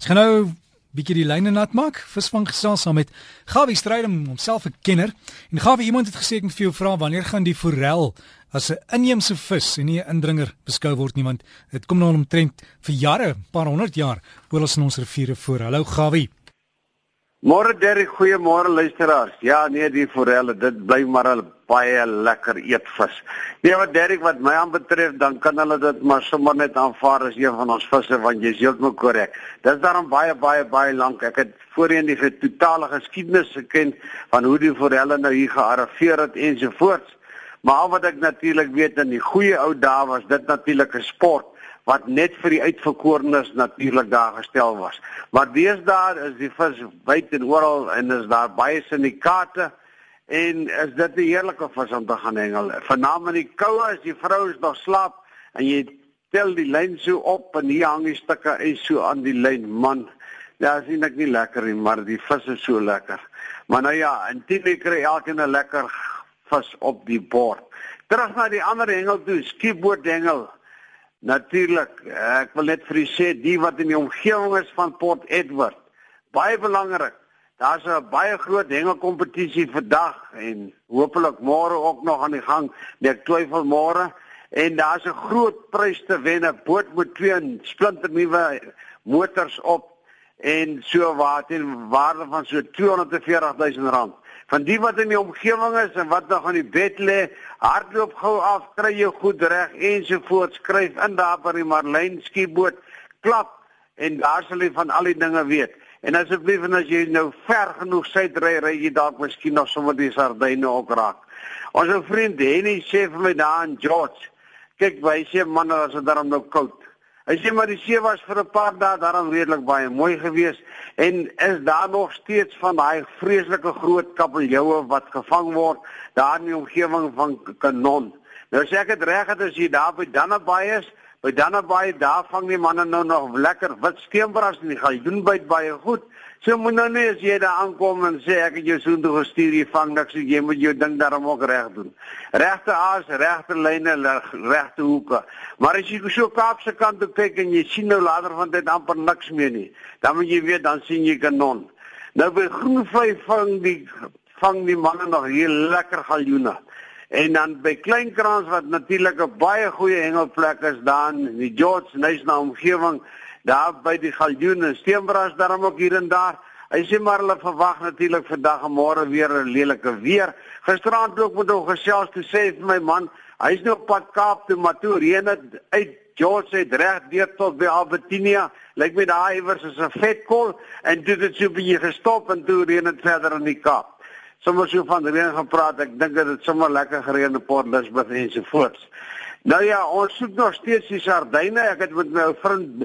Ons gaan nou bietjie die lyne nat maak. Visvang gesels saam met Gawie Strydom, homself 'n kenner. En Gawie, iemand het gesê ek moet vir jou vra wanneer gaan die forel as 'n inheemse vis en nie 'n indringer beskou word nie, want dit kom nou omtrent vir jare, paar honderd jaar, ons in ons riviere voor. Hallo Gawie. Môre Derry, goeiemôre luisteraars. Ja, nee, die forelle, dit bly maar 'n baie lekker eetvis. Nee, wat Derry wat my aanbetref, dan kan hulle dit maar sommer net aanvaar as een van ons visse want jy's heeltemal korrek. Dit is daarom baie baie baie lank. Ek het voorheen die totale geskiedenis geken van hoe die forelle nou hier gearriveer het ensovoorts. Maar al wat ek natuurlik weet in die goeie ou dae was dit natuurlik 'n sport wat net vir die uitverkorenes natuurlik daar gestel was. Maar deesdae is die vis wyd en oral en is daar baie syndikaate en is dit 'n heerlike vis om te gaan hengel. Vanaand in die koue as die vroue nog slaap en jy tel die lyn so op en hier hang die stukke en so aan die lyn man. Ja, sien ek nie lekker nie, maar die vis is so lekker. Maar nou ja, en dit kry elkeen 'n lekker vis op die bord. Terug na die ander hengel toe, skiepboot hengel. Natuurlik, ek wil net vir u sê die wat in die omgewing is van Port Edward, baie belangrik. Daar's 'n baie groot hengelkompetisie vandag en hopelik môre ook nog aan die gang. Nee, ek twyfel môre en daar's 'n groot prys te wen, 'n boot met twee splinternuwe motors op en so wat in waarde van so 240 000 rand van die wat in die omgewing is en wat nog aan die bed lê, hardloop gou af, kry jou goed reg ensovoorts, skryf in daar by die Marlyn skieboot, klap en daar sal jy van al die dinge weet. En asseblief en as jy nou ver genoeg suid ry, ry jy dalk miskien nog sommer die sardyne ook raak. Ons vriend Henny sê vir my daar in George, kyk, hy sê man, as dit daarom nou koud Hy sê maar die see was vir 'n paar dae daarom redelik baie mooi geweest en is daar nog steeds van daai vreeslike groot kabeljoue wat gevang word daar in die omgewing van Kanon. Nou sê ek dit reg het as jy daar by Dannebaai is, by Dannebaai daar vang die manne nou nog lekker wit steenbras en die galjoen byt baie goed. So moet nou nie as jy daar aankom en sê ek het jou soheen toe gestuur jy vang niks jy moet jou ding daarom ook reg doen. Regte aas, regte lyne, regte hoeke. Maar as jy so Kaapse kant toe kyk en jy sien nou later van dit amper niks meer nie, dan moet jy weet dan sien jy kanon. Nou by Groenvlei vang die vang die manne nog hier lekker galjoene. En dan by Kleinkrans wat natuurlik 'n baie goeie hengelplek is daar in die George Nyasna omgewing daar by die galjoen en steenbras daarom ook hier en daar. Hy sê maar hulle verwag natuurlik vandag en môre weer 'n lelike weer. Gisteraand ook met hom gesels toe sê vir my man, hy's nou op pad Kaap toe, maar toe reën dit uit George het reg deur tot by Albertinia. Lyk my daai iewers is 'n vetkol en dit so bietjie gestop en toe reën dit verder in die Kaap. Sommige so van reën gepraat, ek dink dit het sommer lekker gereën in Port Elizabeth en so voort. Nou ja, ons soek nog steeds die sardyne. Ek het met my vriend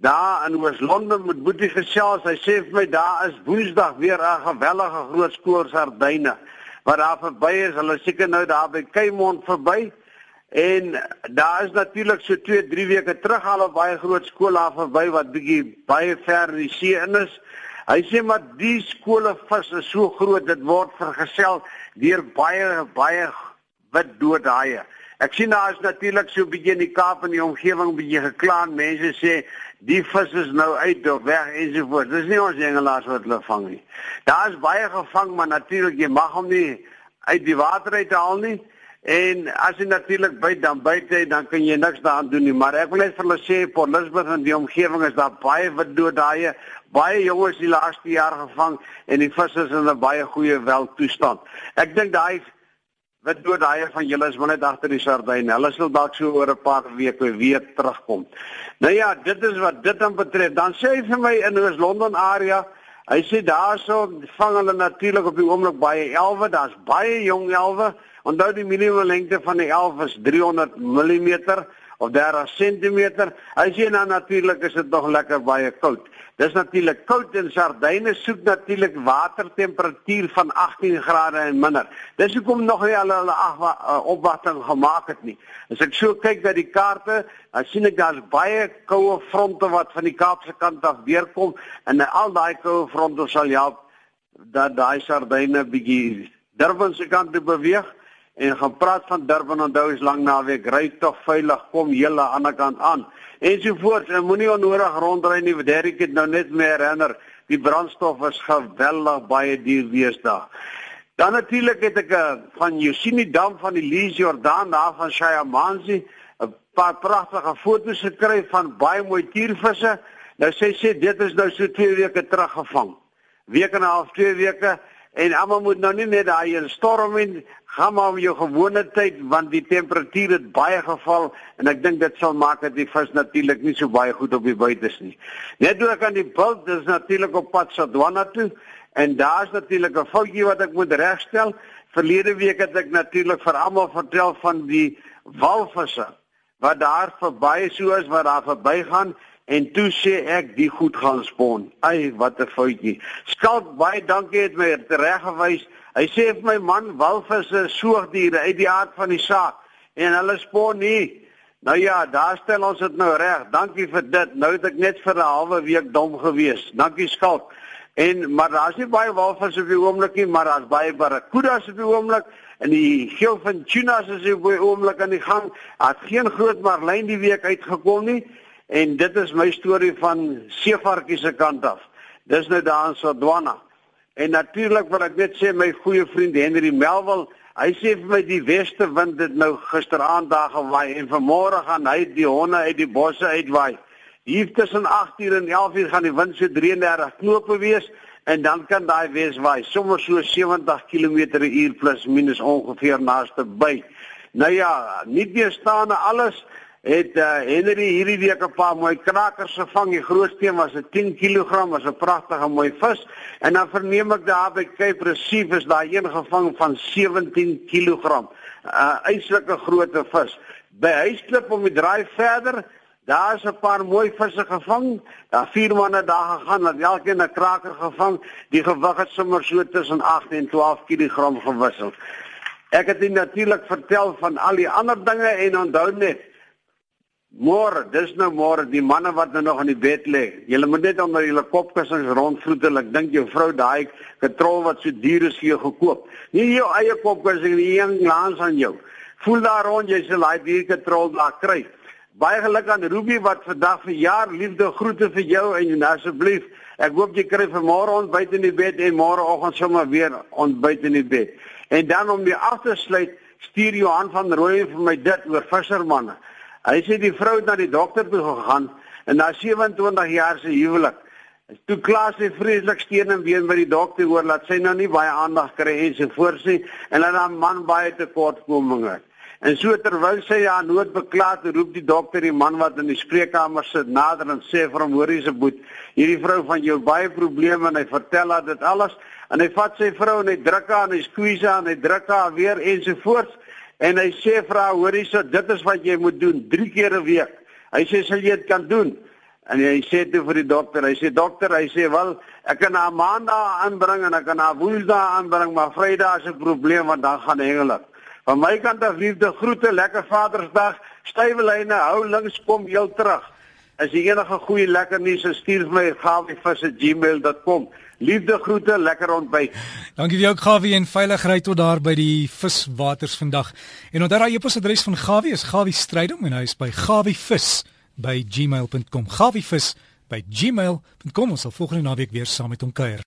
daar in Oos-London met Boetie gesels. Hy sê vir my daar is Woensdag weer 'n gewellige groot skoor sardyne wat daar verby is. Hulle seker nou daar by Kaimond verby. En daar is natuurlik so 2, 3 weke terug al 'n baie groot skool daar verby wat bietjie baie ver in die see in is. Hy sê maar die skole vis is so groot dit word vergesel deur baie baie wit doodhaie. Ek sien daar is natuurlik so 'n bietjie in die Kaap en die omgewing bietjie geklaan. Mense sê die vis is nou uit of weg ensovoorts. Dis nie ons hengelaars wat hulle vang nie. Daar is baie gevang, maar natuurlik jy mag hom nie uit die water uit haal nie. En as jy natuurlik byt dan byt jy dan kan jy niks daaraan doen nie. Maar ek wil net vir hulle sê Port Elizabeth en die omgewing is daar baie wat dood daai baie jonges die laaste jaar gevang en die visse is in 'n baie goeie weltoestand. Ek dink daai wat dood daai van julle is net agter die sardyn. Hulle sal dalk so oor 'n paar weke weer terugkom. Nou ja, dit is wat dit dan betref. Dan sê hy vir my in Oos-London area, hy sê daarso vang hulle natuurlik op die oomblik baie elwe. Daar's baie jong elwe. Onthou die minimum lengte van die elf is 300 mm of 30 cm. As jy nou natuurlik is dit nog lekker baie koud. Dis natuurlik koud en sardyne soek natuurlik watertemperatuur van 18 grade en minder. Dis hoekom nog nie hulle hulle eh, opwagting gemaak het nie. As ek so kyk na die kaarte, dan sien ek daar's baie koue fronte wat van die Kaapse kant af deurkom en al daai koue fronte sal help dat daai sardyne bietjie Durban se kant toe beweeg en gaan praat van Durban onthou is lank naweek. Ry tog veilig kom hele aan die kant aan. Ensovoorts en moenie onnodig rondry nie Derek het nou net meer herinner die brandstof is geweldig baie duur wees daar dan natuurlik het ek eh, van Yosini Dam van die Lees Jordan daar van Shayamanzi 'n paar pragtige foto's gekry van baie mooi tiervisse. Nou sê sê dit is nou so 2 weke teruggevang. Week en 'n half 2 weke En almal moet nou nie net daai in storm in gaan maar op jou gewone tyd want die temperatuur het baie geval en ek dink dit sal maak dat die vis natuurlik nie so baie goed op die buites nie. Net ook aan die bult dis natuurlik op pad Sadwana toe en daar's natuurlik 'n foutjie wat ek moet regstel. Verlede week het ek natuurlik vir almal vertel van die walvisse wat daar verby so is wat daar verbygaan En toe sê ek die goed gaan spon. Ai, wat 'n foutjie. Skalk baie dankie het my tereggewys. Hy sê vir my man, walvisse is soogdiere uit die aard van die saak en hulle spon nie. Nou ja, daar stel ons dit nou reg. Dankie vir dit. Nou het ek net vir 'n halwe week dom gewees. Dankie Skalk. En maar daar's nie baie walvisse op die oomblik nie, maar daar's baie barracudas op die oomblik en die geel van tunas is op die oomblik aan die gang. Daar's geen groot marlyn die week uitgekom nie. En dit is my storie van Seevarkie se kant af. Dis nou daar in Sodwana. En natuurlik wil ek net sê my goeie vriend Henry Melville, hy sê vir my die weste wind het nou gisteraand daar gewaai en vanmôre gaan hy die honde uit die bosse uitwaai. Hier tussen 8uur en 11uur gaan die wind so 33 knope wees en dan kan daai wees waai sommer so 70 km/h plus minus ongeveer naaste by. Nou ja, nie weer staan alles het uh, Henry hierdie week 'n paar mooi krakers gevang. Die grootste een was 'n 10 kg, was 'n pragtige mooi vis. En dan verneem ek daar by Cape Recife is daar een gevang van 17 kg. 'n uh, Uitslike groot vis. By Huisklip om die draai verder, daar is 'n paar mooi visse gevang. Daar vier manne daar gegaan, het elkeen 'n kraker gevang. Die gewig het sommer so tussen 8 en 12 kg gewissel. Ek het dit natuurlik vertel van al die ander dinge en onthou net Môre, dis nou môre die manne wat nou nog in die bed lê. Julle moet net onder julle kopkussings rondvroetel. Ek dink jou vrou daai katrol wat so duur is vir jou gekoop. Nie jou eie kopkussing nie, een glans aan jou. Voel daar rond jy sal daai duur katrol daar kry. Baie geluk aan Ruby wat vandag vir jaar liefde groete vir jou en asseblief. Ek hoop jy kry vir môre ontbyt in die bed en môreoggend sommer weer ontbyt in die bed. En dan om die af te sluit, stuur Johan van Rooyen vir my dit oor vissermanne. Hy sê die vrou het na die dokter toe gegaan en na 27 jaar se huwelik. Toe klas sy vreeslik steen en been by die dokter oor dat sy nou nie baie aandag kry en sy voorsien en dat haar man baie tekortkominge. En so terwyl sy haar nood bekla het, roep die dokter die man wat in die spreekkamer sit nader en sê vir hom: "Hoor hierse boet, hierdie vrou van jou baie probleme en hy vertel haar dit alles en hy vat sy vrou en hy druk haar en hy squeeze haar en hy druk haar weer ensovoorts En hy sê vir haar, hoorie, so dit is wat jy moet doen 3 keer 'n week. Hy sê sal jy dit kan doen? En hy sê toe vir die dokter, hy sê dokter, hy sê wel, ek kan haar maandag aanbring en ek kan haar woensdag aanbring, maar vrydag is 'n probleem want dan gaan hengelik. Van my kant af liefde groete, lekker Vadersdag. Stywe lyne, hou links kom heel terug. As jy enige goeie lekker nuus het, stuur vir my gawivis@gmail.com. Liefde groete, lekker ontbyt. Dankie vir jou Gawie en veilig ry tot daar by die viswaters vandag. En onthou daai e-posadres van Gawie is gawiestrydom en hy is by gawievis@gmail.com. Gawievis@gmail.com. Ons sal volgende naweek weer saam met hom kuier.